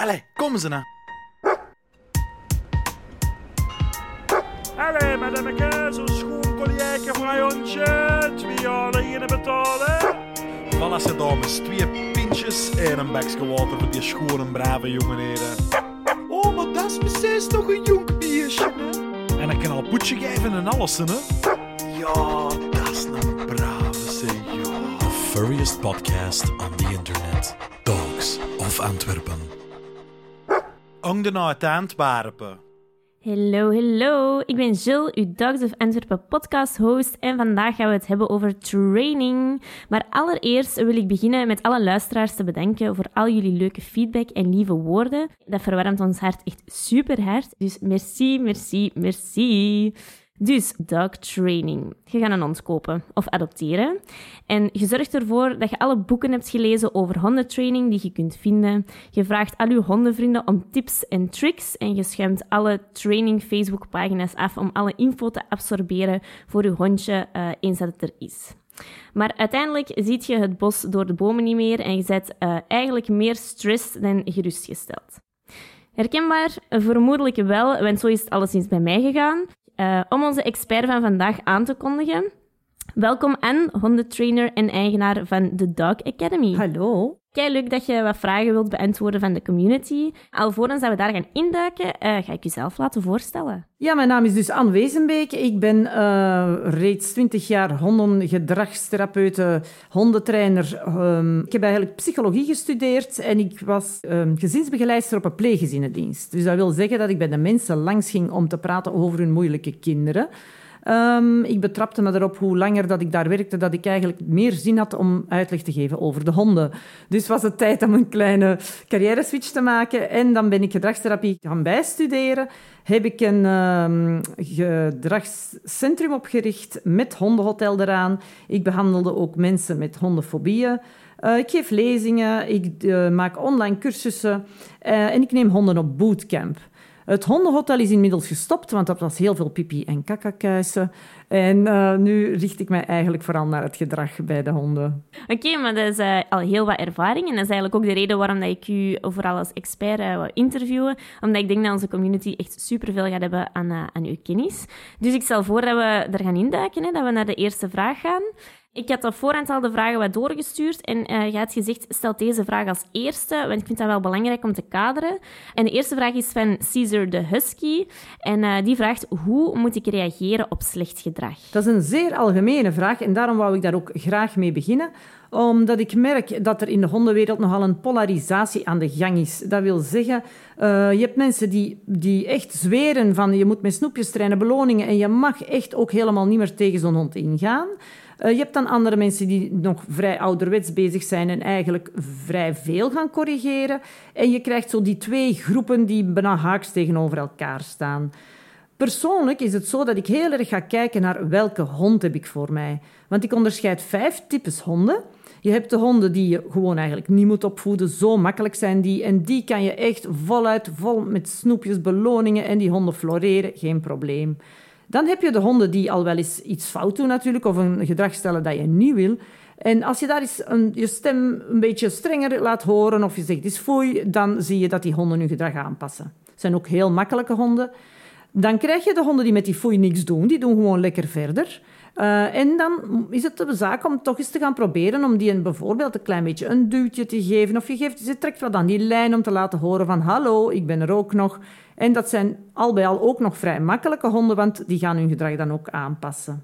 Allee, kom ze nou. Allee, madameke, zo'n schoon collièke voor een hondje. Twee jaar in betalen. Voilà, dames. Twee pintjes en een bakje water voor die schone, brave jongenheden. Oh, maar dat is precies toch een jong biertje, hè? En ik kan al poetje geven en alles, hè? Ja, dat is een brave, ja. The furriest podcast on the internet. Dogs of Antwerpen. Ong de uit Antwerpen. Hallo, hallo. Ik ben Jill, uw Dogs of Antwerpen podcast host en vandaag gaan we het hebben over training. Maar allereerst wil ik beginnen met alle luisteraars te bedanken voor al jullie leuke feedback en lieve woorden. Dat verwarmt ons hart echt super hard. Dus merci, merci, merci. Dus dog training. Je gaat een hond kopen of adopteren. En je zorgt ervoor dat je alle boeken hebt gelezen over hondentraining die je kunt vinden. Je vraagt al je hondenvrienden om tips en tricks. En je schuimt alle training Facebook-pagina's af om alle info te absorberen voor je hondje uh, eens dat het er is. Maar uiteindelijk ziet je het bos door de bomen niet meer en je zet uh, eigenlijk meer stress dan gerustgesteld. Herkenbaar? Vermoedelijk wel, want zo is het alleszins bij mij gegaan. Uh, om onze expert van vandaag aan te kondigen. Welkom Anne, hondentrainer en eigenaar van The Dog Academy. Hallo. Kei leuk dat je wat vragen wilt beantwoorden van de community. Alvorens dat we daar gaan induiken, uh, ga ik jezelf laten voorstellen. Ja, mijn naam is dus Anne Wezenbeek. Ik ben uh, reeds 20 jaar hondengedragstherapeute, hondentrainer. Um, ik heb eigenlijk psychologie gestudeerd en ik was um, gezinsbegeleidster op een pleeggezinnendienst. Dus dat wil zeggen dat ik bij de mensen langs ging om te praten over hun moeilijke kinderen. Um, ik betrapte me erop hoe langer dat ik daar werkte, dat ik eigenlijk meer zin had om uitleg te geven over de honden. Dus was het tijd om een kleine carrière switch te maken. En dan ben ik gedragstherapie gaan bijstuderen. Heb ik een um, gedragscentrum opgericht met hondenhotel eraan. Ik behandelde ook mensen met hondenfobieën. Uh, ik geef lezingen, ik uh, maak online cursussen uh, en ik neem honden op bootcamp. Het hondenhotel is inmiddels gestopt, want dat was heel veel pipi en kakakuisen. En uh, nu richt ik mij eigenlijk vooral naar het gedrag bij de honden. Oké, maar dat is uh, al heel wat ervaring. En dat is eigenlijk ook de reden waarom dat ik u vooral als expert uh, interviewen. Omdat ik denk dat onze community echt superveel gaat hebben aan, aan uw kennis. Dus ik stel voor dat we er gaan induiken, hè, dat we naar de eerste vraag gaan. Ik had op voorhand al de vragen wat doorgestuurd en uh, je had gezegd, stel deze vraag als eerste, want ik vind dat wel belangrijk om te kaderen. En de eerste vraag is van Caesar de Husky en uh, die vraagt, hoe moet ik reageren op slecht gedrag? Dat is een zeer algemene vraag en daarom wou ik daar ook graag mee beginnen omdat ik merk dat er in de hondenwereld nogal een polarisatie aan de gang is. Dat wil zeggen, uh, je hebt mensen die, die echt zweren van je moet met snoepjes trainen, beloningen en je mag echt ook helemaal niet meer tegen zo'n hond ingaan. Uh, je hebt dan andere mensen die nog vrij ouderwets bezig zijn en eigenlijk vrij veel gaan corrigeren. En je krijgt zo die twee groepen die bijna haaks tegenover elkaar staan. Persoonlijk is het zo dat ik heel erg ga kijken naar welke hond heb ik voor mij. Want ik onderscheid vijf types honden. Je hebt de honden die je gewoon eigenlijk niet moet opvoeden. Zo makkelijk zijn die. En die kan je echt voluit, vol met snoepjes, beloningen en die honden floreren. Geen probleem. Dan heb je de honden die al wel eens iets fout doen natuurlijk, of een gedrag stellen dat je niet wil. En als je daar eens een, je stem een beetje strenger laat horen, of je zegt is foei, dan zie je dat die honden hun gedrag aanpassen. Het zijn ook heel makkelijke honden. Dan krijg je de honden die met die foei niks doen, die doen gewoon lekker verder. Uh, en dan is het de zaak om toch eens te gaan proberen om die een, bijvoorbeeld een klein beetje een duwtje te geven. Of je, geeft, je trekt wat aan die lijn om te laten horen van hallo, ik ben er ook nog. En dat zijn al bij al ook nog vrij makkelijke honden, want die gaan hun gedrag dan ook aanpassen.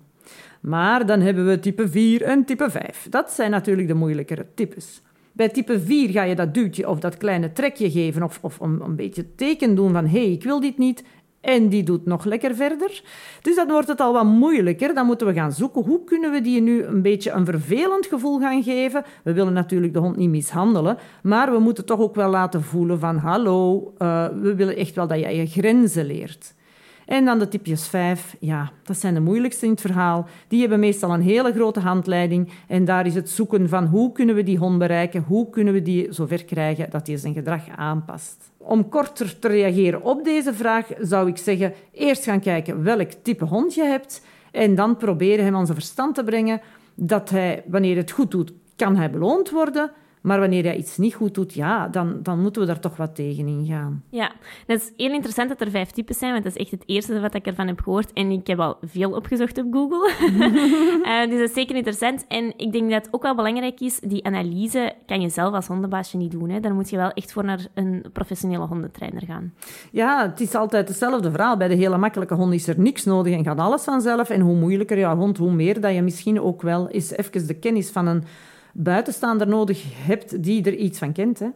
Maar dan hebben we type 4 en type 5. Dat zijn natuurlijk de moeilijkere types. Bij type 4 ga je dat duwtje of dat kleine trekje geven of, of een, een beetje teken doen van hey, ik wil dit niet. En die doet nog lekker verder. Dus dan wordt het al wat moeilijker. Dan moeten we gaan zoeken hoe kunnen we die nu een beetje een vervelend gevoel gaan geven. We willen natuurlijk de hond niet mishandelen, maar we moeten toch ook wel laten voelen van hallo, uh, we willen echt wel dat jij je grenzen leert. En dan de tipjes 5, ja, dat zijn de moeilijkste in het verhaal. Die hebben meestal een hele grote handleiding. En daar is het zoeken van hoe kunnen we die hond bereiken, hoe kunnen we die zover krijgen dat hij zijn gedrag aanpast. Om korter te reageren op deze vraag zou ik zeggen, eerst gaan kijken welk type hond je hebt. En dan proberen hem aan zijn verstand te brengen dat hij, wanneer het goed doet, kan hij beloond worden, Maar wanneer jij iets niet goed doet, ja, dan, dan moeten we daar toch wat tegen ingaan. Ja, dat is heel interessant dat er vijf types zijn, want dat is echt het eerste wat ik ervan heb gehoord. En ik heb al veel opgezocht op Google. uh, dus dat is zeker interessant. En ik denk dat het ook wel belangrijk is, die analyse kan je zelf als hondenbaasje niet doen. Hè. Dan moet je wel echt voor naar een professionele hondentrainer gaan. Ja, het is altijd hetzelfde verhaal. Bij de hele makkelijke hond is er niks nodig en gaat alles vanzelf. En hoe moeilijker jouw hond, hoe meer dat je misschien ook wel eens even de kennis van een buitenstaander nodig hebt die er iets van kent. Hè.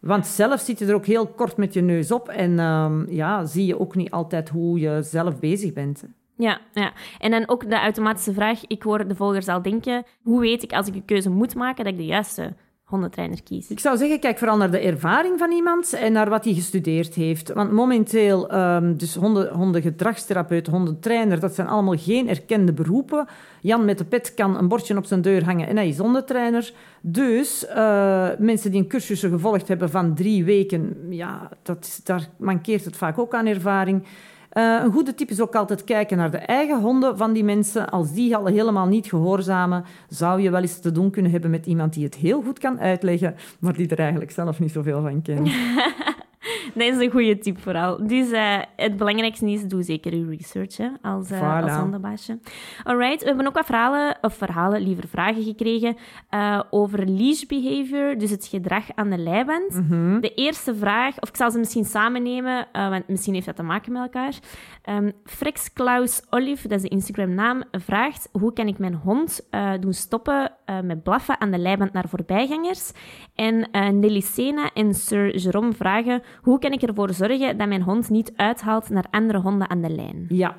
Want zelf zit je er ook heel kort met je neus op en uh, ja, zie je ook niet altijd hoe je zelf bezig bent. Ja, ja, en dan ook de automatische vraag. Ik hoor de volgers al denken, hoe weet ik als ik een keuze moet maken dat ik de juiste hondentrainer kies? Ik zou zeggen, kijk vooral naar de ervaring van iemand en naar wat hij gestudeerd heeft. Want momenteel, um, dus honden, hondengedragstherapeut, hondentrainer, dat zijn allemaal geen erkende beroepen. Jan met de pet kan een bordje op zijn deur hangen en hij is hondentrainer. Dus uh, mensen die een cursus gevolgd hebben van drie weken, ja, dat, daar mankeert het vaak ook aan ervaring. Uh, een goede tip is ook altijd kijken naar de eigen honden van die mensen. Als die al helemaal niet gehoorzamen, zou je wel eens te doen kunnen hebben met iemand die het heel goed kan uitleggen, maar die er eigenlijk zelf niet zoveel van kent. dat is een goede tip vooral. Dus uh, het belangrijkste is, doe zeker je research hè, als, uh, voilà. als hondenbaasje. Alright, we hebben ook wat verhalen, of verhalen, liever vragen gekregen uh, over leash behavior, dus het gedrag aan de leiband. Mm -hmm. De eerste vraag, of ik zal ze misschien samen nemen, want misschien heeft dat te maken met elkaar. Um, Frex Klaus Olive, dat is de Instagram-naam, vraagt hoe kan ik mijn hond doen stoppen met blaffen aan de leiband naar voorbijgangers? En Nelly Sena en Sir Jerome vragen hoe kan ik ervoor zorgen dat mijn hond niet uithaalt naar andere honden aan de lijn? Ja.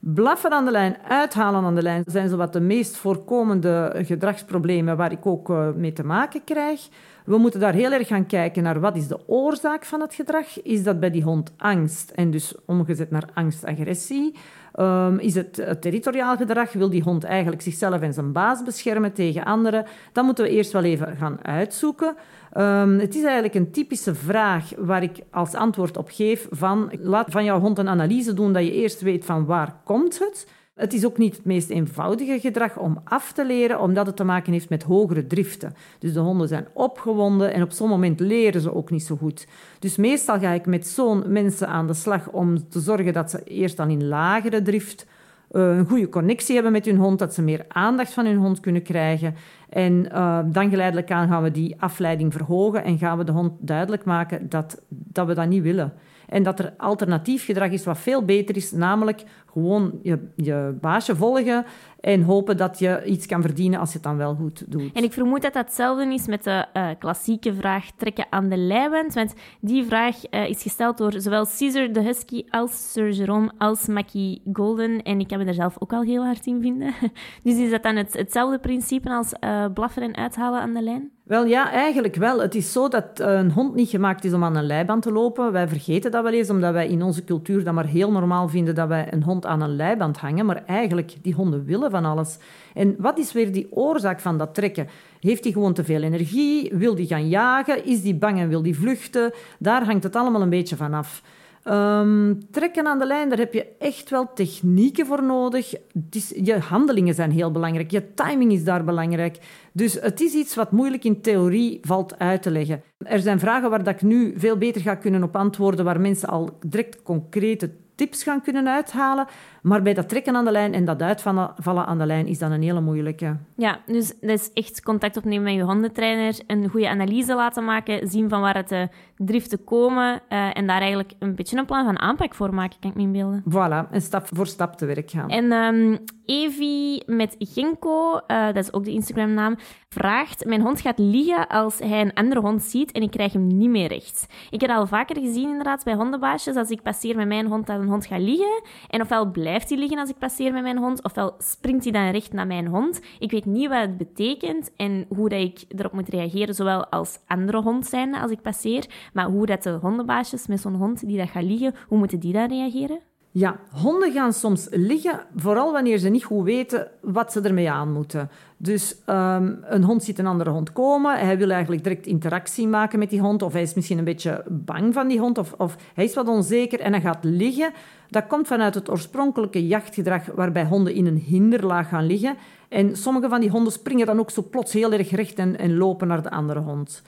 Blaffen aan de lijn, uithalen aan de lijn zijn zowat de meest voorkomende gedragsproblemen waar ik ook uh, mee te maken krijg. We moeten daar heel erg gaan kijken naar wat is de oorzaak van het gedrag. Is dat bij die hond angst en dus omgezet naar angst-agressie? Um, is het uh, territoriaal gedrag? Wil die hond eigenlijk zichzelf en zijn baas beschermen tegen anderen? Dat moeten we eerst wel even gaan uitzoeken. Um, het is eigenlijk een typische vraag waar ik als antwoord op geef van laat van jouw hond een analyse doen dat je eerst weet van waar komt het. Het is ook niet het meest eenvoudige gedrag om af te leren, omdat het te maken heeft met hogere driften. Dus de honden zijn opgewonden en op zo'n moment leren ze ook niet zo goed. Dus meestal ga ik met zo'n mensen aan de slag om te zorgen dat ze eerst dan in lagere drift uh, een goede connectie hebben met hun hond, dat ze meer aandacht van hun hond kunnen krijgen. En uh, dan geleidelijk aan gaan we die afleiding verhogen en gaan we de hond duidelijk maken dat, dat we dat niet willen. En dat er alternatief gedrag is wat veel beter is, namelijk gewoon je, je baasje volgen en hopen dat je iets kan verdienen als je het dan wel goed doet. En ik vermoed dat dat hetzelfde is met de uh, klassieke vraag trekken aan de leiband, want die vraag uh, is gesteld door zowel Caesar de Husky als Sir Jerome als Mackie Golden en ik kan me daar zelf ook al heel hard in vinden. dus is dat dan het, hetzelfde principe als uh, blaffen en uithalen aan de lijn? Wel ja, eigenlijk wel. Het is zo dat een hond niet gemaakt is om aan een leiband te lopen. Wij vergeten dat wel eens, omdat wij in onze cultuur dat maar heel normaal vinden dat wij een hond aan een leiband hangen. Maar eigenlijk, die honden willen van alles. En wat is weer die oorzaak van dat trekken? Heeft hij gewoon te veel energie? Wil hij gaan jagen? Is hij bang en wil hij vluchten? Daar hangt het allemaal een beetje van af. Um, trekken aan de lijn, daar heb je echt wel technieken voor nodig. Je handelingen zijn heel belangrijk. Je timing is daar belangrijk. Dus het is iets wat moeilijk in theorie valt uit te leggen. Er zijn vragen waar dat ik nu veel beter ga kunnen op antwoorden, waar mensen al direct concrete tips gaan kunnen uithalen. Maar bij dat trekken aan de lijn en dat uitvallen aan de lijn is dan een hele moeilijke. Ja, dus dat is echt contact opnemen met je hondentrainer, een goede analyse laten maken, zien van waar het de driften komen uh, en daar eigenlijk een beetje een plan van aanpak voor maken, kan ik me inbeelden. Voilà, en stap voor stap te werk gaan. En um, Evi met Genko, uh, dat is ook de Instagram-naam, vraagt: Mijn hond gaat liggen als hij een andere hond ziet en ik krijg hem niet meer recht. Ik heb al vaker gezien, inderdaad, bij hondenbaasjes, als ik passeer met mijn hond, dat een hond gaat liggen. En ofwel blijft hij liggen als ik passeer met mijn hond, ofwel springt hij dan recht naar mijn hond. Ik weet niet wat het betekent en hoe dat ik erop moet reageren, zowel als andere hond zijn als ik passeer, maar hoe dat de hondenbaasjes met zo'n hond die dat gaat liggen, hoe moeten die dan reageren? Ja, honden gaan soms liggen, vooral wanneer ze niet goed weten wat ze ermee aan moeten. Dus ehm, een hond ziet een andere hond komen, hij wil eigenlijk direct interactie maken met die hond, of hij is misschien een beetje bang van die hond, of, of hij is wat onzeker en hij gaat liggen. Dat komt vanuit het oorspronkelijke jachtgedrag, waarbij honden in een hinderlaag gaan liggen. En sommige van die honden springen dan ook zo plots heel erg recht en, en lopen naar de andere hond.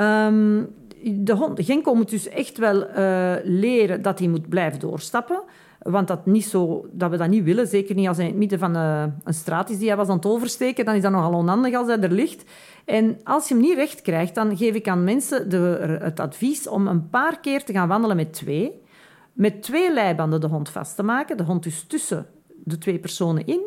Um, de, hond, Genko moet dus echt wel uh, leren dat hij moet blijven doorstappen. Want dat, niet zo, dat we dat niet willen, zeker niet als hij in het midden van uh, een straat is die hij was aan het oversteken, dan is dat nogal onhandig als hij er ligt. En als je hem niet recht krijgt, dan geef ik aan mensen de, het advies om een paar keer te gaan wandelen met twee. Met twee leibanden de hond vast te maken. De hond dus tussen de twee personen in.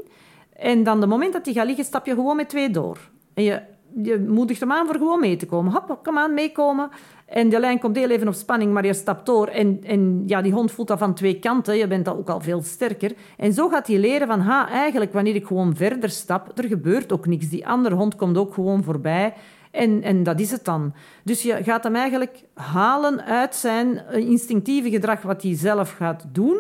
En dan de moment dat hij gaat liggen, stap je gewoon met twee door. En je, je moedigt hem aan voor gewoon mee te komen. Hop, kom aan, meekomen. En de lijn komt heel even op spanning, maar je stapt door. En, en ja, die hond voelt dat van twee kanten. Je bent dan ook al veel sterker. En zo gaat hij leren van, ha, eigenlijk wanneer ik gewoon verder stap, er gebeurt ook niks. Die andere hond komt ook gewoon voorbij. En, en dat is het dan. Dus je gaat hem eigenlijk halen uit zijn instinctieve gedrag, wat hij zelf gaat doen.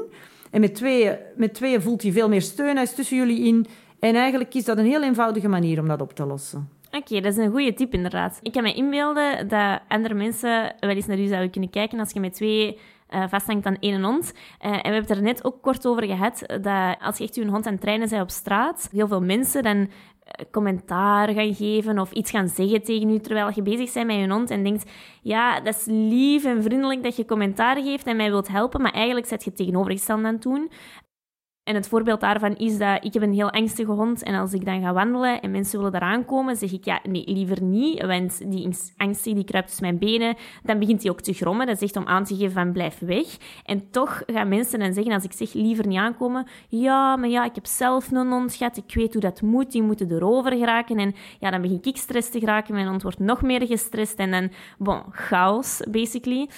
En met tweeën, met tweeën voelt hij veel meer steun. Hij is tussen jullie in. En eigenlijk is dat een heel eenvoudige manier om dat op te lossen. Oké, dat is een goede tip inderdaad. Ik kan me inbeelden dat andere mensen wel eens naar u zouden kunnen kijken als je met twee uh, vasthangt aan één hond. Uh, en we hebben het er net ook kort over gehad, dat als je echt je hond aan het trainen bent op straat, heel veel mensen dan eh, commentaar gaan geven of iets gaan zeggen tegen u terwijl je bezig bent met je hond en denkt, ja, dat is lief en vriendelijk dat je commentaar geeft en mij wilt helpen, maar eigenlijk zet je het tegenovergestelde aan het doen. En het voorbeeld daarvan is dat ik heb een heel angstige hond en als ik dan ga wandelen en mensen willen eraan komen, zeg ik ja, nee, liever niet, want die angst die kruipt tussen mijn benen. Dan begint hij ook te grommen. Dat zegt om aan te geven van blijf weg. En toch gaan mensen dan zeggen, als ik zeg liever niet aankomen, ja, maar ja, ik heb zelf een hond gehad, ik weet hoe dat moet, die moeten erover geraken. En ja, dan begin ik stress te geraken, mijn hond wordt nog meer gestrest en dan, bon, chaos, basically.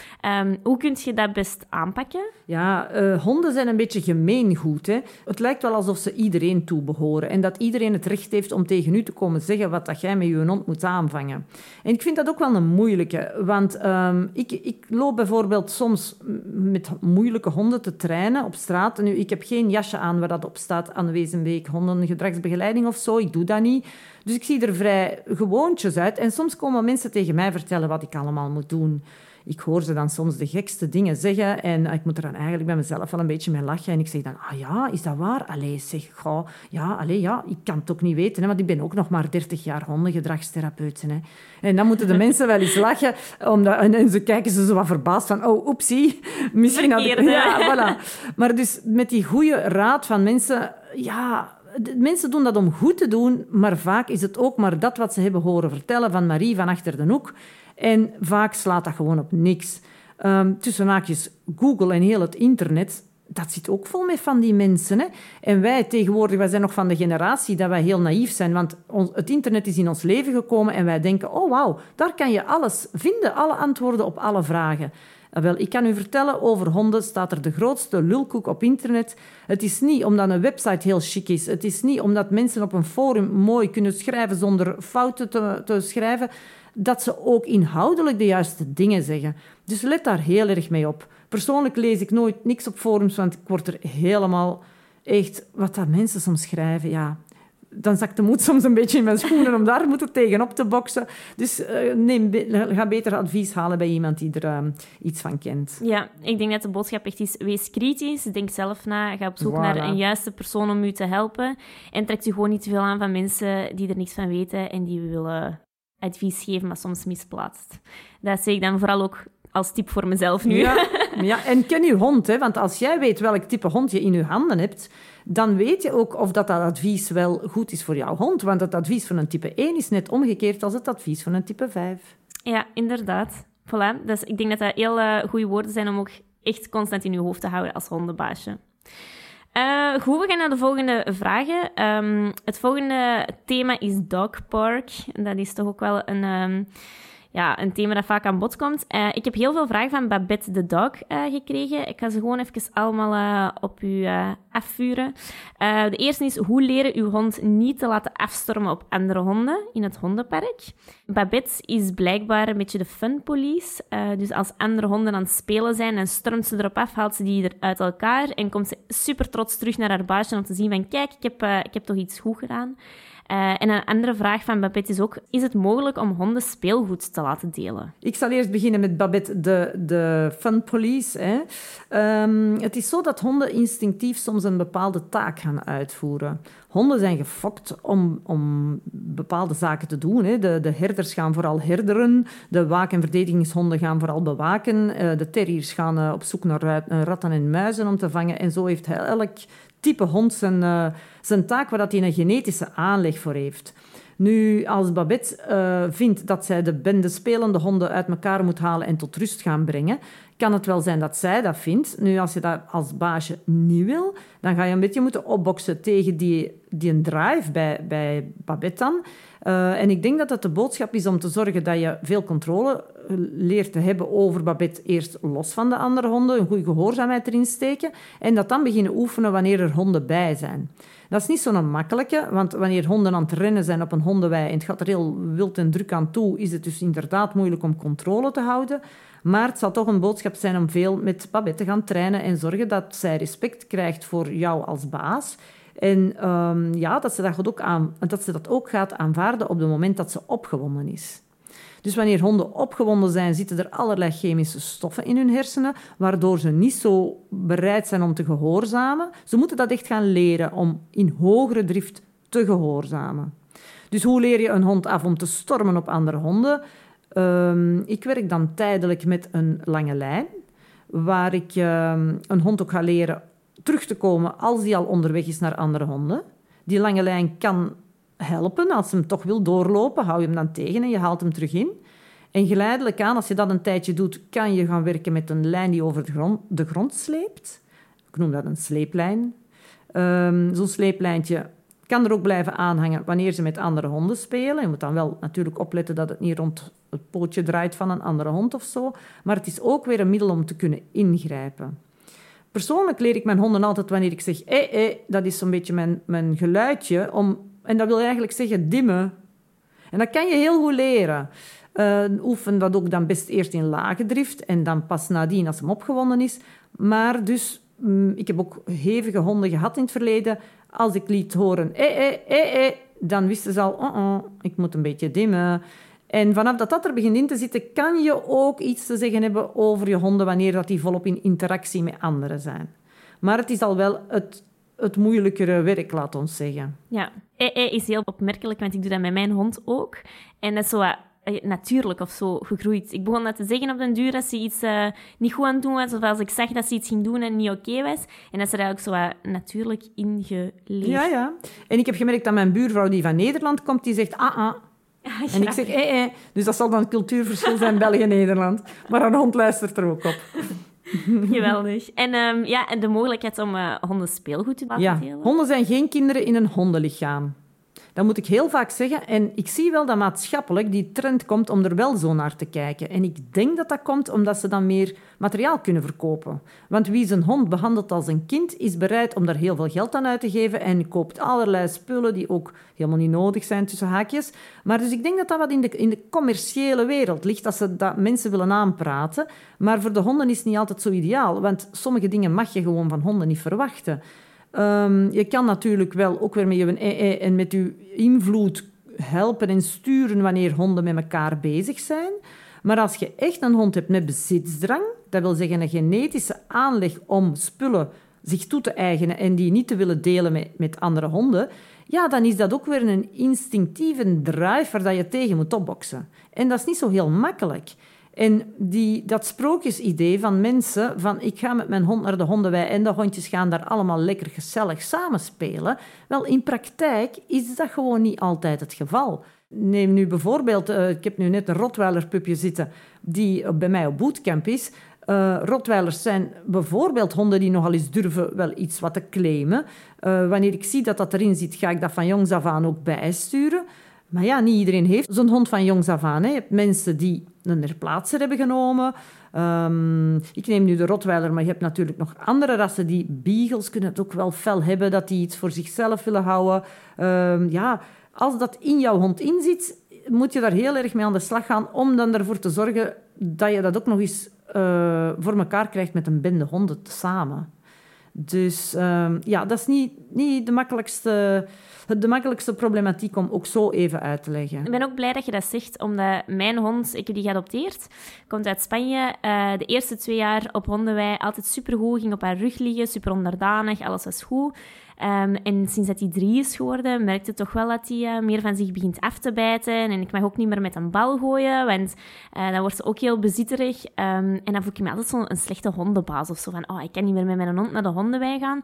Um, hoe kun je dat best aanpakken? Ja, uh, honden zijn een beetje gemeengoed, hè. Het lijkt wel alsof ze iedereen toebehoren en dat iedereen het recht heeft om tegen u te komen zeggen wat dat jij met je hond moet aanvangen. En ik vind dat ook wel een moeilijke, want um, ik, ik loop bijvoorbeeld soms met moeilijke honden te trainen op straat. Nu, ik heb geen jasje aan waar dat op staat aanwezig week hondengedragsbegeleiding of zo. Ik doe dat niet. Dus ik zie er vrij gewoontjes uit. En soms komen mensen tegen mij vertellen wat ik allemaal moet doen ik hoor ze dan soms de gekste dingen zeggen en ik moet er dan eigenlijk bij mezelf wel een beetje mee lachen. En ik zeg dan, ah ja, is dat waar? Allee, zeg, goh, ja, allee, ja, ik kan het ook niet weten, hè, want ik ben ook nog maar 30 jaar hondengedragstherapeut. Hè. En dan moeten de mensen wel eens lachen, omdat, en, ze kijken ze zo wat verbaasd van, oh, oepsie, misschien had ik... Ja, voilà. Maar dus met die goede raad van mensen, ja, mensen doen dat om goed te doen, maar vaak is het ook maar dat wat ze hebben horen vertellen van Marie van achter de hoek. En vaak slaat dat gewoon op niks. Um, tussen haakjes, Google en heel het internet, dat zit ook vol met van die mensen. Hè? En wij tegenwoordig, wij zijn nog van de generatie dat wij heel naïef zijn, want het internet is in ons leven gekomen en wij denken, oh wauw, daar kan je alles vinden, alle antwoorden op alle vragen. Ah, wel, ik kan u vertellen, over honden staat er de grootste lulkoek op internet. Het is niet omdat een website heel chic is. Het is niet omdat mensen op een forum mooi kunnen schrijven zonder fouten te, te schrijven dat ze ook inhoudelijk de juiste dingen zeggen. Dus let daar heel erg mee op. Persoonlijk lees ik nooit niks op forums, want ik word er helemaal echt... Wat dat mensen soms schrijven, ja... Dan zakt de moed soms een beetje in mijn schoenen om daar moeten tegenop te boksen. Dus uh, neem, ga beter advies halen bij iemand die er uh, iets van kent. Ja, ik denk dat de boodschap echt is, wees kritisch, denk zelf na, ga op zoek naar een juiste persoon om u te helpen en trek u gewoon niet te veel aan van mensen die er niks van weten en die willen advies geven, maar soms misplaatst. Dat zeg ik dan vooral ook als tip voor mezelf nu. Ja, ja en ken je hond, hè? want als jij weet welk type hond je in je handen hebt, dan weet je ook of dat, dat advies wel goed is voor jouw hond. Want het advies van een type 1 is net omgekeerd als het advies van een type 5. Ja, inderdaad. Voilà. Dus ik denk dat dat heel uh, goede woorden zijn om ook echt constant in je hoofd te houden als hondenbaasje. Uh, goed, we gaan naar de volgende vragen. Um, het volgende thema is dog park. Dat is toch ook wel een, um, ja, een thema dat vaak aan bod komt. Uh, ik heb heel veel vragen van Babette de Dog uh, gekregen. Ik ga ze gewoon even allemaal uh, op u afvuren. de eerste is, hoe leren uw hond niet te laten afstormen op andere honden in het hondenpark? Babette is blijkbaar een beetje de fun police. dus als andere honden aan het spelen zijn en stormt ze erop af, haalt ze die er uit elkaar en komt ze super trots terug naar haar baasje om te zien van kijk, ik heb, ik heb toch iets goed gedaan. Uh, en een andere vraag van Babette is ook: is het mogelijk om honden speelgoed te laten delen? Ik zal eerst beginnen met Babette, de, de fun police. Hè. Um, het is zo dat honden instinctief soms een bepaalde taak gaan uitvoeren. Honden zijn gefokt om, om bepaalde zaken te doen. Hè. De, de herders gaan vooral herderen, de waak- en verdedigingshonden gaan vooral bewaken, uh, de terriers gaan uh, op zoek naar ratten en muizen om te vangen. En zo heeft elk type hond zijn, uh, zijn taak waar hij een genetische aanleg voor heeft. Nu, als Babette uh, vindt dat zij de bende spelende honden uit elkaar moet halen en tot rust gaan brengen, kan het wel zijn dat zij dat vindt. Nu, als je dat als baasje niet wil, dan ga je een beetje moeten opboksen tegen die, die een drive bij, bij Babette dan. Uh, en ik denk dat dat de boodschap is om te zorgen dat je veel controle leert te hebben over Babette eerst los van de andere honden, een goede gehoorzaamheid erin steken en dat dan beginnen oefenen wanneer er honden bij zijn. Dat is niet zo'n makkelijke, want wanneer honden aan het rennen zijn op een hondenwei en het gaat er heel wild en druk aan toe, is het dus inderdaad moeilijk om controle te houden. Maar het zal toch een boodschap zijn om veel met Babette te gaan trainen en zorgen dat zij respect krijgt voor jou als baas. En um, ja, dat ze dat, ook aan, dat ze dat ook gaat aanvaarden op het moment dat ze opgewonden is. Dus wanneer honden opgewonden zijn, zitten er allerlei chemische stoffen in hun hersenen, waardoor ze niet zo bereid zijn om te gehoorzamen. Ze moeten dat echt gaan leren om in hogere drift te gehoorzamen. Dus hoe leer je een hond af om te stormen op andere honden? Um, ik werk dan tijdelijk met een lange lijn, waar ik um, een hond ook ga leren terug te komen als die al onderweg is naar andere honden. Die lange lijn kan helpen. Als hem toch wil doorlopen, hou je hem dan tegen en je haalt hem terug in. En geleidelijk aan, als je dat een tijdje doet, kan je gaan werken met een lijn die over de grond, de grond sleept. Ik noem dat een sleeplijn. Um, Zo'n sleeplijntje kan er ook blijven aanhangen wanneer ze met andere honden spelen. Je moet dan wel natuurlijk opletten dat het niet rond het pootje draait van een andere hond of zo. Maar het is ook weer een middel om te kunnen ingrijpen. Persoonlijk leer ik mijn honden altijd wanneer ik zeg... Eh, eh, dat is zo'n beetje mijn, mijn geluidje. Om, en dat wil eigenlijk zeggen dimmen. En dat kan je heel goed leren. Uh, oefen dat ook dan best eerst in lage drift en dan pas nadien als hem opgewonden is. Maar dus, mm, ik heb ook hevige honden gehad in het verleden. Als ik liet horen, eh, eh, eh, eh, dan wisten ze al, oh, oh, ik moet een beetje dimmen. En vanaf dat dat er begint in te zitten, kan je ook iets te zeggen hebben over je honden wanneer dat die volop in interactie met anderen zijn. Maar het is al wel het, het moeilijkere werk, laat ons zeggen. Ja, EE is heel opmerkelijk, want ik doe dat met mijn hond ook. En dat is zo wat eh, natuurlijk of zo gegroeid. Ik begon dat te zeggen op den duur dat ze iets uh, niet goed aan het doen was, of als ik zag dat ze iets ging doen en niet oké okay was. En dat ze er eigenlijk zo wat natuurlijk ingeleerd. Ja, ja. En ik heb gemerkt dat mijn buurvrouw die van Nederland komt, die zegt ah, ah. En ik zeg, eh, eh. Dus dat zal dan een cultuurverschil zijn, België-Nederland. Maar een hond luistert er ook op. Geweldig. En, um, ja, en de mogelijkheid om uh, honden speelgoed te laten ja. delen? Honden zijn geen kinderen in een hondenlichaam. Dat moet ik heel vaak zeggen. En ik zie wel dat maatschappelijk die trend komt om er wel zo naar te kijken. En ik denk dat dat komt omdat ze dan meer materiaal kunnen verkopen. Want wie zijn hond behandelt als een kind, is bereid om daar heel veel geld aan uit te geven en koopt allerlei spullen die ook helemaal niet nodig zijn tussen haakjes. Maar dus ik denk dat dat wat in de, in de commerciële wereld ligt, dat ze dat mensen willen aanpraten. Maar voor de honden is het niet altijd zo ideaal, want sommige dingen mag je gewoon van honden niet verwachten. Um, je kan natuurlijk wel ook weer met je EE en met je invloed helpen en sturen wanneer honden met elkaar bezig zijn. Maar als je echt een hond hebt met bezitsdrang, dat wil zeggen een genetische aanleg om spullen zich toe te eigenen en die niet te willen delen met, met andere honden, ja, dan is dat ook weer een instinctieve drive waar dat je tegen moet opboksen. En dat is niet zo heel makkelijk. En die, dat sprookjesidee van mensen, van ik ga met mijn hond naar de hondenwei en de hondjes gaan daar allemaal lekker gezellig samenspelen. Wel, in praktijk is dat gewoon niet altijd het geval. Neem nu bijvoorbeeld, uh, ik heb nu net een Rottweiler pupje zitten die bij mij op bootcamp is. Uh, Rottweilers zijn bijvoorbeeld honden die nogal eens durven wel iets wat te claimen. Uh, wanneer ik zie dat dat erin zit, ga ik dat van jongs af aan ook bijsturen. Maar ja, niet iedereen heeft zo'n hond van jongs af aan. Hè. Je hebt mensen die een herplaatser hebben genomen. Ehm, ik neem nu de Rottweiler, maar je hebt natuurlijk nog andere rassen die beagles kunnen het ook wel fel hebben, dat die iets voor zichzelf willen houden. Ehm, ja, als dat in jouw hond inzit, moet je daar heel erg mee aan de slag gaan om dan ervoor te zorgen dat je dat ook nog eens uh, voor elkaar krijgt met een bende honden samen. Dus um, ja, dat is niet, niet de makkelijkste de makkelijkste problematiek om ook zo even uit te leggen. Ik ben ook blij dat je dat zegt, omdat mijn hond, ik heb die geadopteerd, komt uit Spanje. Uh, de eerste twee jaar op hondenwei altijd supergoed, ging op haar rug liggen, super onderdanig, alles was goed. Um, en sinds dat hij drie is geworden, merkte toch wel dat hij uh, meer van zich begint af te bijten. En ik mag ook niet meer met een bal gooien, want uh, dan wordt ze ook heel bezitterig. Um, en dan voel ik me altijd zo'n slechte hondenbaas of zo. Van, oh, ik kan niet meer met mijn hond naar de hondenwei gaan.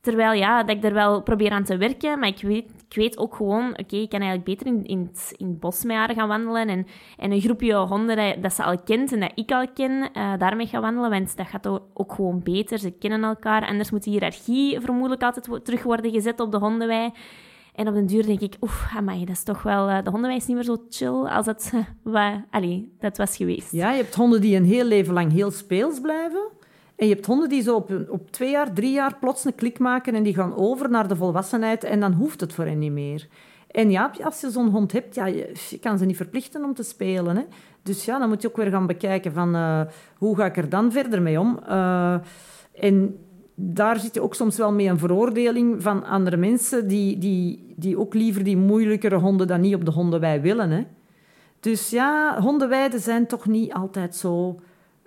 Terwijl ja, dat ik er wel probeer aan te werken, maar ik weet, ik weet ook gewoon, oké, ik kan eigenlijk beter in, in, het, in bos met haar gaan wandelen en, en een groepje honden dat, ze al kent en dat ik al ken, uh, daarmee gaan wandelen, want dat gaat ook gewoon beter. Ze kennen elkaar, anders moet de hiërarchie vermoedelijk altijd terug worden gezet op de hondenwei. En op den duur denk ik, oef, amai, dat is toch wel... Uh, de hondenwei is niet meer zo chill als dat, uh, allee, dat was geweest. Ja, je hebt honden die een heel leven lang heel speels blijven. En je hebt honden die zo op, op twee jaar, drie jaar plots een klik maken en die gaan over naar de volwassenheid en dan hoeft het voor hen niet meer. En ja, als je zo'n hond hebt, ja, je, kan ze niet verplichten om te spelen. Hè. Dus ja, dan moet je ook weer gaan bekijken van uh, hoe ga ik er dan verder mee om. Uh, en daar zit je ook soms wel mee een veroordeling van andere mensen die, die, die ook liever die moeilijkere honden dan niet op de hondenwei willen. Hè. Dus ja, hondenweiden zijn toch niet altijd zo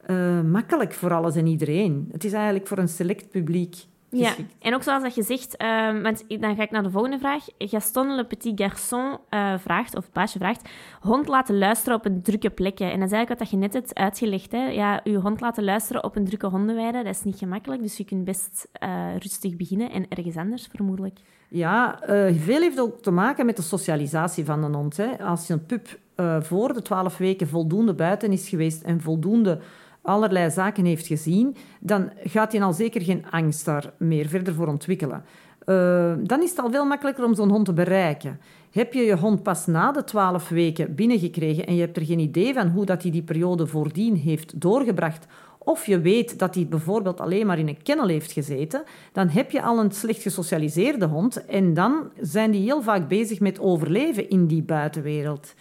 uh, makkelijk voor alles en iedereen. Het is eigenlijk voor een select publiek ja, en ook zoals dat je zegt, uh, want dan ga ik naar de volgende vraag. Gaston Le Petit Garçon uh, vraagt, of het baasje vraagt, hond laten luisteren op een drukke plekken. En dat is eigenlijk wat je net hebt uitgelegd. Hè? Ja, je hond laten luisteren op een drukke hondenweide, dat is niet gemakkelijk. Dus je kunt best uh, rustig beginnen en ergens anders, vermoedelijk. Ja, veel heeft ook te maken met de socialisatie van een hond. Hè. Als je een pup voor de twaalf weken voldoende buiten is geweest en voldoende allerlei zaken heeft gezien, dan gaat hij al zeker geen angst daar meer verder voor ontwikkelen. Uh, dan is het al veel makkelijker om zo'n hond te bereiken. Heb je je hond pas na de twaalf weken binnengekregen en je hebt er geen idee van hoe dat hij die periode voordien heeft doorgebracht, of je weet dat hij bijvoorbeeld alleen maar in een kennel heeft gezeten, dan heb je al een slecht gesocialiseerde hond en dan zijn die heel vaak bezig met overleven in die buitenwereld.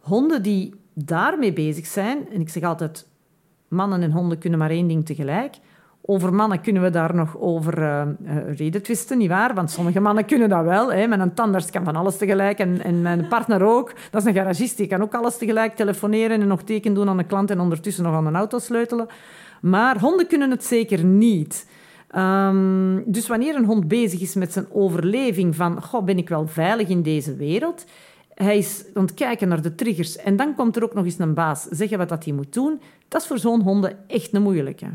Honden die daarmee bezig zijn, en ik zeg altijd mannen en honden kunnen maar één ding tegelijk. Over mannen kunnen we daar nog over uh, reden twisten, nietwaar? Want sommige mannen kunnen dat wel. Hè? Een tandarts kan van alles tegelijk en, en mijn partner ook. Dat is een garagist, die kan ook alles tegelijk telefoneren en nog teken doen aan een klant en ondertussen nog aan een auto sleutelen. Maar honden kunnen het zeker niet. Um, dus wanneer een hond bezig is met zijn overleving van goh, ben ik wel veilig in deze wereld, hij is aan het kijken naar de triggers en dan komt er ook nog eens een baas zeggen wat dat hij moet doen, dat is voor zo'n honden echt een moeilijke.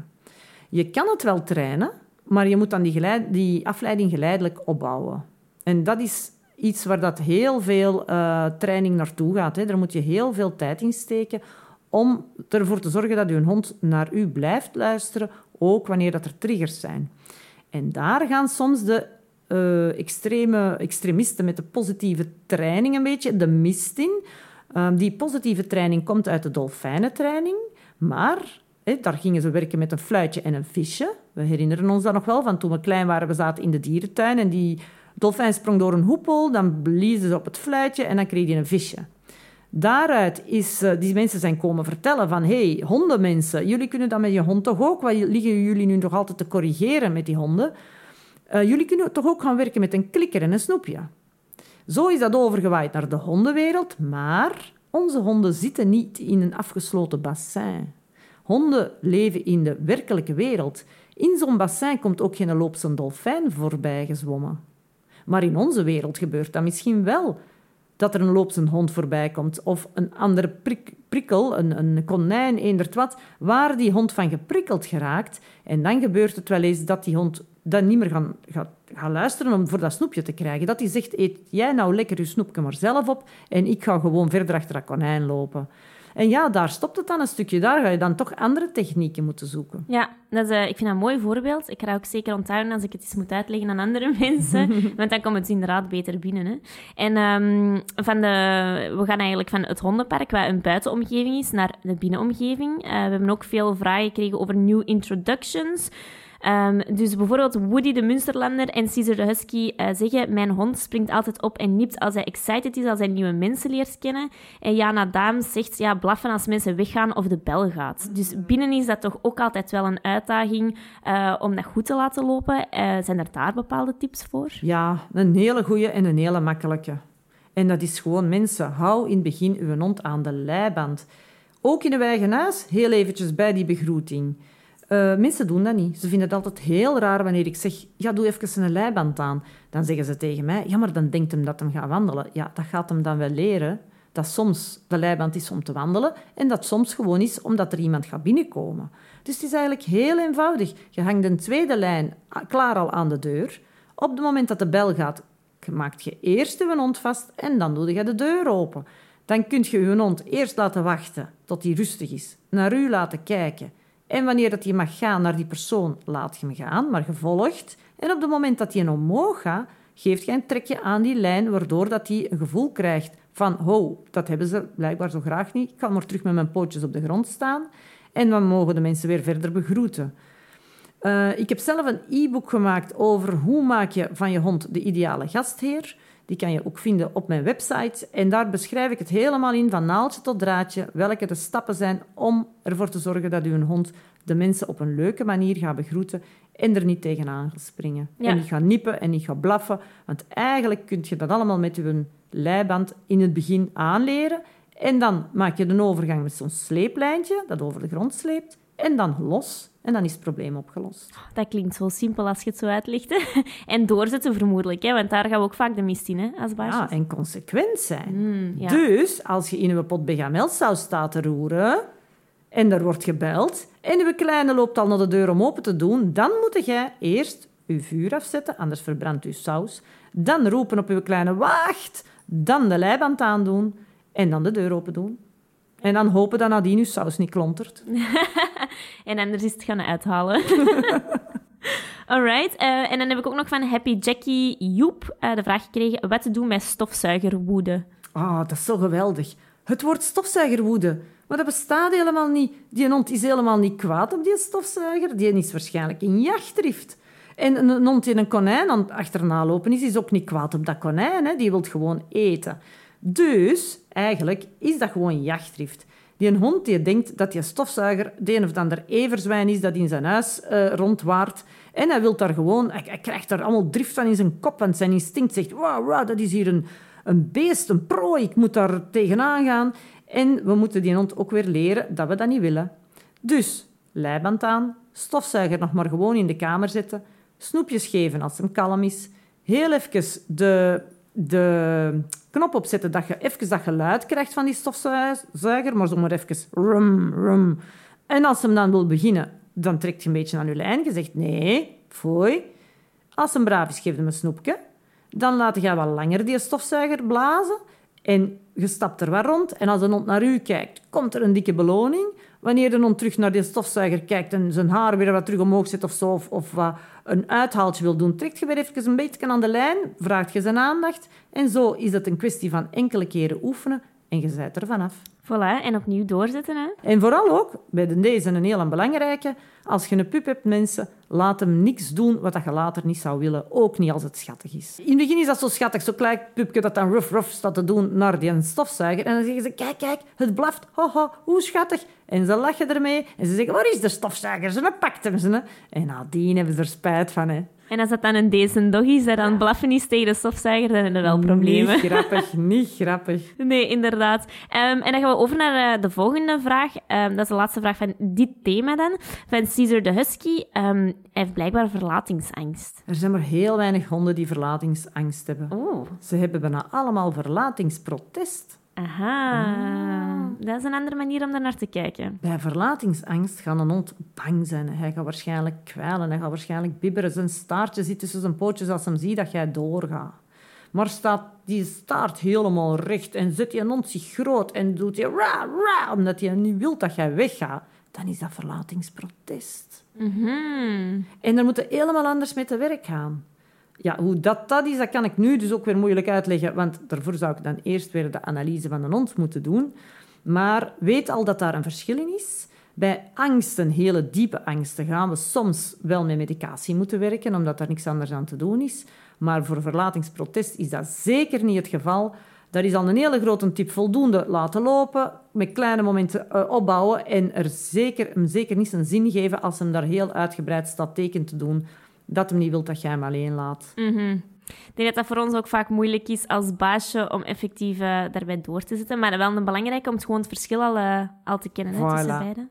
Je kan het wel trainen, maar je moet dan die, die afleiding geleidelijk opbouwen. En dat is iets waar dat heel veel uh, training naartoe gaat. Hè. Daar moet je heel veel tijd in steken om ervoor te zorgen dat je hond naar u blijft luisteren, ook wanneer dat er triggers zijn. En daar gaan soms de uh, extreme extremisten met de positieve training een beetje de mist in. Uh, die positieve training komt uit de dolfijnentraining. Maar daar gingen ze werken met een fluitje en een visje. We herinneren ons dat nog wel van toen we klein waren. We zaten in de dierentuin en die dolfijn sprong door een hoepel. Dan bliezen ze op het fluitje en dan kreeg je een visje. Daaruit is uh, die mensen zijn komen vertellen van... hey, hondenmensen, jullie kunnen dat met je hond toch ook? Wat liggen jullie nu nog altijd te corrigeren met die honden? Uh, jullie kunnen toch ook gaan werken met een klikker en een snoepje? Zo is dat overgewaaid naar de hondenwereld, maar onze honden zitten niet in een afgesloten bassin. Honden leven in de werkelijke wereld. In zo'n bassin komt ook geen loopse dolfijn voorbij gezwommen. Maar in onze wereld gebeurt dat misschien wel. Dat er een loopse hond voorbij komt of een andere prik prikkel, een, een konijn, eender wat, waar die hond van geprikkeld geraakt. En dan gebeurt het wel eens dat die hond dan niet meer gaan, gaat, gaan luisteren om voor dat snoepje te krijgen. Dat hij zegt, eet jij nou lekker je snoepje maar zelf op en ik ga gewoon verder achter dat konijn lopen. En ja, daar stopt het dan een stukje. Daar ga je dan toch andere technieken moeten zoeken. Ja, dat is, eh, ik vind dat een mooi voorbeeld. Ik ga dat ook zeker onthouden als ik het eens moet uitleggen aan andere mensen. want dan komt het inderdaad beter binnen. Hè. En ehm, van de, we gaan eigenlijk van het hondenpark, wat een buitenomgeving is, naar de binnenomgeving. Eh, we hebben ook veel vragen gekregen over new introductions. Ehm, dus bijvoorbeeld Woody de Munsterlander en Caesar de Husky uh, zeggen: Mijn hond springt altijd op en niept als hij excited is, als hij nieuwe mensen leert kennen. En Jana Daams zegt: Ja, blaffen als mensen weggaan of de bel gaat. Dus binnen is dat toch ook altijd wel een uitdaging uh, om dat goed te laten lopen. Uh, zijn er daar bepaalde tips voor? Ja, een hele goede en een hele makkelijke. En dat is gewoon mensen, hou in het begin uw hond aan de leiband. Ook in uw eigen huis, heel eventjes bij die begroeting. Uh, mensen doen dat niet. Ze vinden het altijd heel raar wanneer ik zeg, ja, doe even een leiband aan. Dan zeggen ze tegen mij, ja, maar dan denkt hem dat hem gaat wandelen. Ja, dat gaat hem dan wel leren. Dat soms de leiband is om te wandelen en dat soms gewoon is omdat er iemand gaat binnenkomen. Dus het is eigenlijk heel eenvoudig. Je hangt een tweede lijn klaar al aan de deur. Op het moment dat de bel gaat, maakt je eerst je hond vast en dan doe je de deur open. Dan kun je je hond eerst laten wachten tot hij rustig is, naar u laten kijken en wanneer dat je mag gaan naar die persoon, laat je hem gaan, maar gevolgd. En op het moment dat hij omhoog gaat, geeft je een trekje aan die lijn, waardoor dat hij een gevoel krijgt van, ho, dat hebben ze blijkbaar zo graag niet. Ik kan maar terug met mijn pootjes op de grond staan. En dan mogen de mensen weer verder begroeten. Uh, ik heb zelf een e-book gemaakt over hoe maak je van je hond de ideale gastheer. Die kan je ook vinden op mijn website. En daar beschrijf ik het helemaal in, van naaldje tot draadje, welke de stappen zijn om ervoor te zorgen dat uw hond de mensen op een leuke manier gaat begroeten en er niet tegenaan gaat springen. En niet gaat nippen en niet gaat blaffen. Want eigenlijk kun je dat allemaal met uw leiband in het begin aanleren. En dan maak je de overgang met zo'n sleeplijntje dat over de grond sleept. En dan los. En dan is het probleem opgelost. Dat klinkt zo simpel als je het zo uitlegt. en doorzetten vermoedelijk, hè? want daar gaan we ook vaak de mist in hè, als baasjes. Ja, en consequent zijn. Mm, ja. Dus als je in een pot bechamelsaus staat te roeren en er wordt gebeld en uw kleine loopt al naar de deur om open te doen, dan moet jij eerst uw vuur afzetten, anders verbrandt uw saus. Dan roepen op uw kleine, wacht! Dan de leiband aandoen en dan de deur open doen. En dan hopen dat nadien uw saus niet klontert. en anders is het gaan uithalen. Alright. Uh, en dan heb ik ook nog van Happy Jackie Joep uh, de vraag gekregen wat te doen met stofzuigerwoede. Ah, oh, dat is zo geweldig. Het woord stofzuigerwoede. Maar dat bestaat helemaal niet. Die hond is helemaal niet kwaad op die stofzuiger. Die is waarschijnlijk in jachtdrift. En een hond die een konijn aan achterna lopen is, is ook niet kwaad op dat konijn. Hè. Die wil gewoon eten. Dus eigenlijk is dat gewoon jachtdrift. Die een hond die denkt dat die stofzuiger de een of ander everzwijn is dat in zijn huis uh, rondwaart. En hij wil daar gewoon... Hij, krijgt daar allemaal drift van in zijn kop. Want zijn instinct zegt... Wow, wow dat is hier een, een beest, een prooi. Ik moet daar tegenaan gaan. En we moeten die hond ook weer leren dat we dat niet willen. Dus, leiband aan. Stofzuiger nog maar gewoon in de kamer zetten. Snoepjes geven als hem kalm is. Heel even de de knop opzetten dat je even dat geluid krijgt van die stofzuiger, maar zomaar even rum, rum. En als hem dan wil beginnen, dan trekt je een beetje aan je lijn. Je zegt nee, fooi. Als hem braaf is, geef hem een snoepje. Dan laat je wat langer die stofzuiger blazen. En je stapt er wat rond. En als de hond naar u kijkt, komt er een dikke beloning. Wanneer de hond terug naar die stofzuiger kijkt en zijn haar weer wat terug omhoog zet of zo, of, of een uithaaltje wil doen, trekt je weer even een beetje aan de lijn, vraagt je zijn aandacht. En zo is het een kwestie van enkele keren oefenen en je zijt er vanaf. Voilà, en opnieuw doorzetten. Hè? En vooral ook, bij deze een heel belangrijke, als je een pup hebt, mensen, laat hem niks doen wat je later niet zou willen. Ook niet als het schattig is. In het begin is dat zo schattig, zo klein pupje dat dan ruff ruff staat te doen naar die stofzuiger. En dan zeggen ze, kijk, kijk, het blaft, haha, hoe schattig. En ze lachen ermee en ze zeggen, waar is de stofzuiger? Ze pakt hem ze. En nadien hebben ze er spijt van. Hè. En als dat dan een deze dog is dat dan blaffen is tegen de stofzuiger, dan hebben we wel problemen. Niet grappig, niet grappig. Nee, inderdaad. Um, en dan gaan we over naar uh, de volgende vraag. Um, dat is de laatste vraag van dit thema dan. Van Caesar de Husky. Um, hij heeft blijkbaar verlatingsangst. Er zijn maar heel weinig honden die verlatingsangst hebben. Oh. Ze hebben bijna allemaal verlatingsprotest. Aha, ah. Dat is een andere manier om daar naar te kijken. Bij verlatingsangst gaat een hond bang zijn. Hij gaat waarschijnlijk kwijlen, hij gaat waarschijnlijk bibberen. Zijn staartje zit tussen zijn pootjes als hij ziet dat jij doorgaat. maar staat die staart helemaal recht en zet je hond zich groot en doet je ra, ra, omdat je niet wilt dat jij weggaat, dan is dat verlatingsprotest. Mhm. En daar moeten helemaal anders mee te werk gaan. Ja, hoe dat, dat is, dat kan ik nu dus ook weer moeilijk uitleggen, want daarvoor zou ik dan eerst weer de analyse van een hond moeten doen. Maar weet al dat daar een verschil in is. Bij angsten, hele diepe angsten, gaan we soms wel met medicatie moeten werken, omdat daar niks anders aan te doen is. Maar voor verlatingsprotest is dat zeker niet het geval. Dat is al een hele grote tip. Voldoende laten lopen, met kleine momenten eh, opbouwen en er zeker, hem zeker niet zijn zin geven als hem daar heel uitgebreid staat teken te doen dat hem niet wil dat jij hem alleen laat. Mhm. Ik denk dat dat voor ons ook vaak moeilijk is als baasje om effectief eh, daarbij door te zitten. Maar wel een belangrijke om het gewoon het verschil al, eh, al te kennen hè, Voilà. tussen beiden.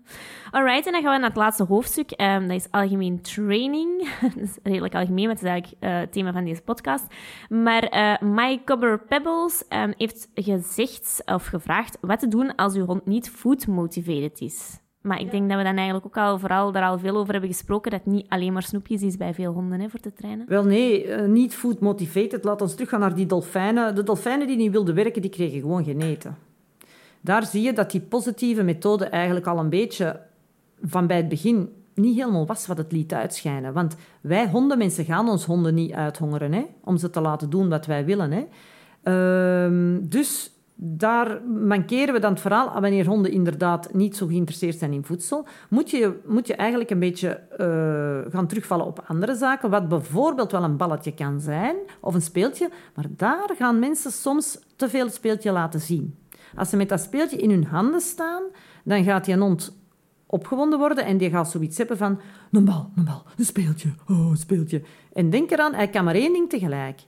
Alright, en dan gaan we naar het laatste hoofdstuk. Ehm, dat is algemeen training. dat is redelijk algemeen, maar het is eigenlijk eh, het thema van deze podcast. Maar My Cobber Pebbles ehm, heeft gezegd of gevraagd wat te doen als uw hond niet food motivated is. Maar ik denk dat we dan eigenlijk ook al vooral daar al veel over hebben gesproken, dat het niet alleen maar snoepjes is bij veel honden hè, voor te trainen. Wel nee, eh, niet food motivated. Laat ons teruggaan naar die dolfijnen. De dolfijnen die niet wilden werken, die kregen gewoon geen eten. Daar zie je dat die positieve methode eigenlijk al een beetje van bij het begin niet helemaal was wat het liet uitschijnen. Want wij hondenmensen gaan ons honden niet uithongeren hè, om ze te laten doen wat wij willen. Hè. Ehm, dus daar mankeren we dan het verhaal. Wanneer honden inderdaad niet zo geïnteresseerd zijn in voedsel, moet je, moet je eigenlijk een beetje eh, gaan terugvallen op andere zaken. Wat bijvoorbeeld wel een balletje kan zijn, of een speeltje. Maar daar gaan mensen soms te veel speeltje laten zien. Als ze met dat speeltje in hun handen staan, dan gaat die hond opgewonden worden en die gaat zoiets hebben van een bal, een bal, een speeltje, oh, een speeltje. En denk eraan, hij kan maar één ding tegelijk.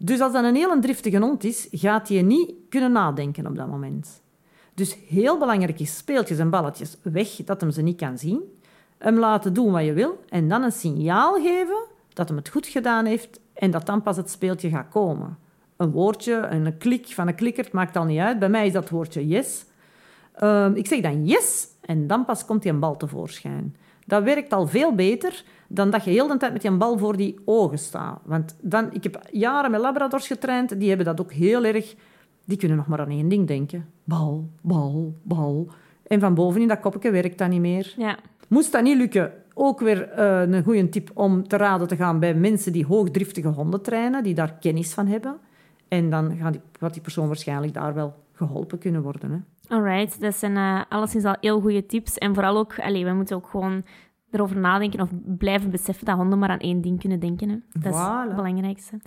Dus als dat een heel driftige hond is, gaat hij niet kunnen nadenken op dat moment. Dus heel belangrijk is speeltjes en balletjes weg, dat hem ze niet kan zien. Hem laten doen wat je wil en dan een signaal geven dat hem het goed gedaan heeft en dat dan pas het speeltje gaat komen. Een woordje, een klik van een klikker, maakt al niet uit. Bij mij is dat woordje yes. Ehm, ik zeg dan yes en dan pas komt die een bal tevoorschijn. Dat werkt al veel beter dan dat je heel de tijd met je bal voor die ogen staat. Want dan, ik heb jaren met labradors getraind, die hebben dat ook heel erg... Die kunnen nog maar aan één ding denken. Bal, bal, bal. En van boven in dat kopje werkt dat niet meer. Ja. Moest dat niet lukken, ook weer eh, een goede tip om te raden te gaan bij mensen die hoogdriftige honden trainen, die daar kennis van hebben. En dan gaat die, gaat die persoon waarschijnlijk daar wel geholpen kunnen worden. Hè. Alright, dat zijn eh, alleszins al heel goede tips. En vooral ook, allee, we moeten ook gewoon erover nadenken of blijven beseffen dat honden maar aan één ding kunnen denken. Hè. Dat is Voilà. het belangrijkste.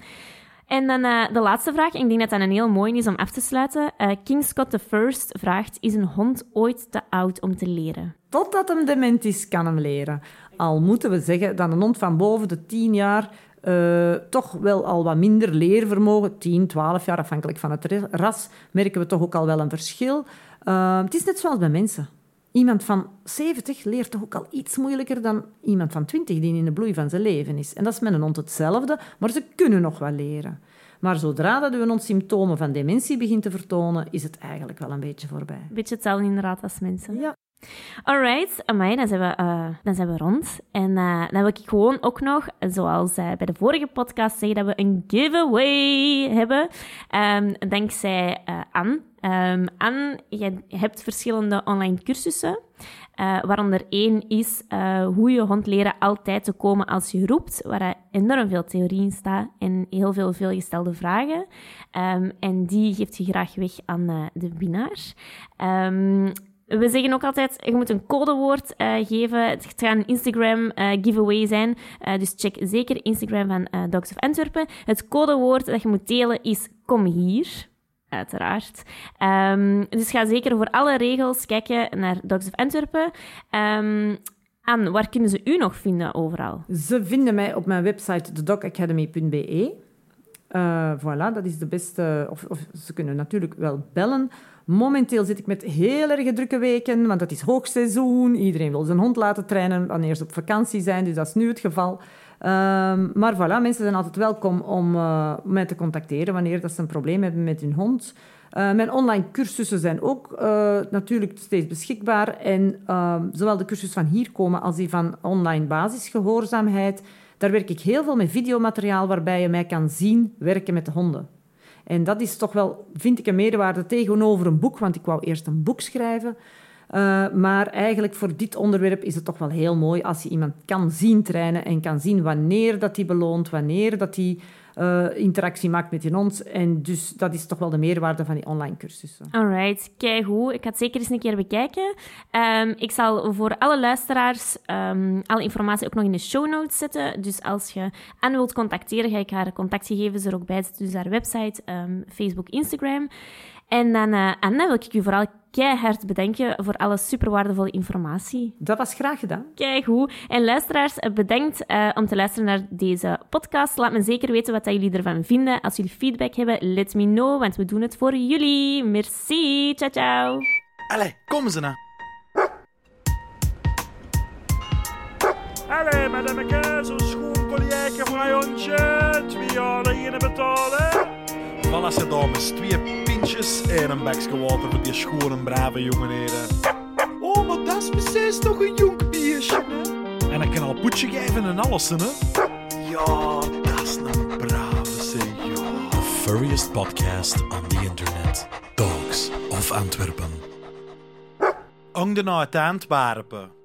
En dan eh, de laatste vraag. Ik denk dat dat een heel mooie is om af te sluiten. Eh, King Scott the First vraagt: Is een hond ooit te oud om te leren? Totdat hem dement is, kan hem leren. Al moeten we zeggen dat een hond van boven de 10 jaar eh, toch wel al wat minder leervermogen, 10, 12 jaar afhankelijk van het ras, merken we toch ook al wel een verschil. Het is net zoals bij mensen. Iemand van 70 leert toch ook al iets moeilijker dan iemand van 20 die in de bloei van zijn leven is. En dat is met een hond hetzelfde, maar ze kunnen nog wel leren. Maar zodra dat u een hond symptomen van dementie begint te vertonen, is het eigenlijk wel een beetje voorbij. Beetje hetzelfde inderdaad als mensen. Ja. Alright, amai, dan zijn we, eh, dan zijn we rond. En eh, dan wil ik gewoon ook nog, zoals eh, bij de vorige podcast, zeggen dat we een giveaway hebben. Ehm, dankzij Anne. Ehm, Anne, je hebt verschillende online cursussen. waaronder één is hoe je hond leren altijd te komen als je roept, waar enorm veel theorie in staat en heel veel veelgestelde vragen. Ehm, en die geeft je graag weg aan de winnaar. We zeggen ook altijd, je moet een codewoord eh, geven. Het gaat een Instagram eh, giveaway zijn. Eh, dus check zeker Instagram van Dogs of Antwerpen. Het codewoord dat je moet delen is kom hier. Uiteraard. Ehm, dus ga zeker voor alle regels kijken naar Dogs of Antwerpen. Ehm Anne, waar kunnen ze u nog vinden overal? Ze vinden mij op mijn website thedogacademy.be. Eh voilà, dat is de beste. Of, of ze kunnen natuurlijk wel bellen. Momenteel zit ik met heel erg drukke weken, want het is hoogseizoen. Iedereen wil zijn hond laten trainen wanneer ze op vakantie zijn, dus dat is nu het geval. Ehm, maar voilà, mensen zijn altijd welkom om eh, mij te contacteren wanneer dat ze een probleem hebben met hun hond. Eh, mijn online cursussen zijn ook eh, natuurlijk steeds beschikbaar. En ehm, zowel de cursus van hier komen als die van online basisgehoorzaamheid. Daar werk ik heel veel met videomateriaal waarbij je mij kan zien werken met de honden. En dat is toch wel, vind ik, een meerwaarde tegenover een boek, want ik wou eerst een boek schrijven. Uh, maar eigenlijk voor dit onderwerp is het toch wel heel mooi als je iemand kan zien trainen en kan zien wanneer dat hij beloont, wanneer dat hij uh, interactie maakt met je hond. En dus dat is toch wel de meerwaarde van die online cursussen. Alright, kijk Ik ga het zeker eens een keer bekijken. Um, ik zal voor alle luisteraars um, alle informatie ook nog in de show notes zetten. Dus als je Anne wilt contacteren, ga ik haar contactgegevens er ook bij zetten. Dus haar website, um, Facebook, Instagram. En dan, uh, Anne, wil ik u vooral keihard bedanken voor alle super waardevolle informatie. Dat was graag gedaan. Kijk hoe. En luisteraars, bedankt uh, om te luisteren naar deze podcast. Laat me zeker weten wat jullie ervan vinden. Als jullie feedback hebben, let me know, want we doen het voor jullie. Merci. Ciao, ciao. Allee, kom ze nou. Allee, madameke, zo'n schoon collièke voor een hondje. Twee jaar betalen. Voilà, dames. Twee een bakje water voor die schone, brave jongenheden. Oh, maar dat is precies toch een jong biertje, hè? En ik kan al poetje geven en alles, hè? Ja, dat is een brave, zeg, ja. The furriest podcast on the internet. Dogs of Antwerpen. Ongde uit Antwerpen.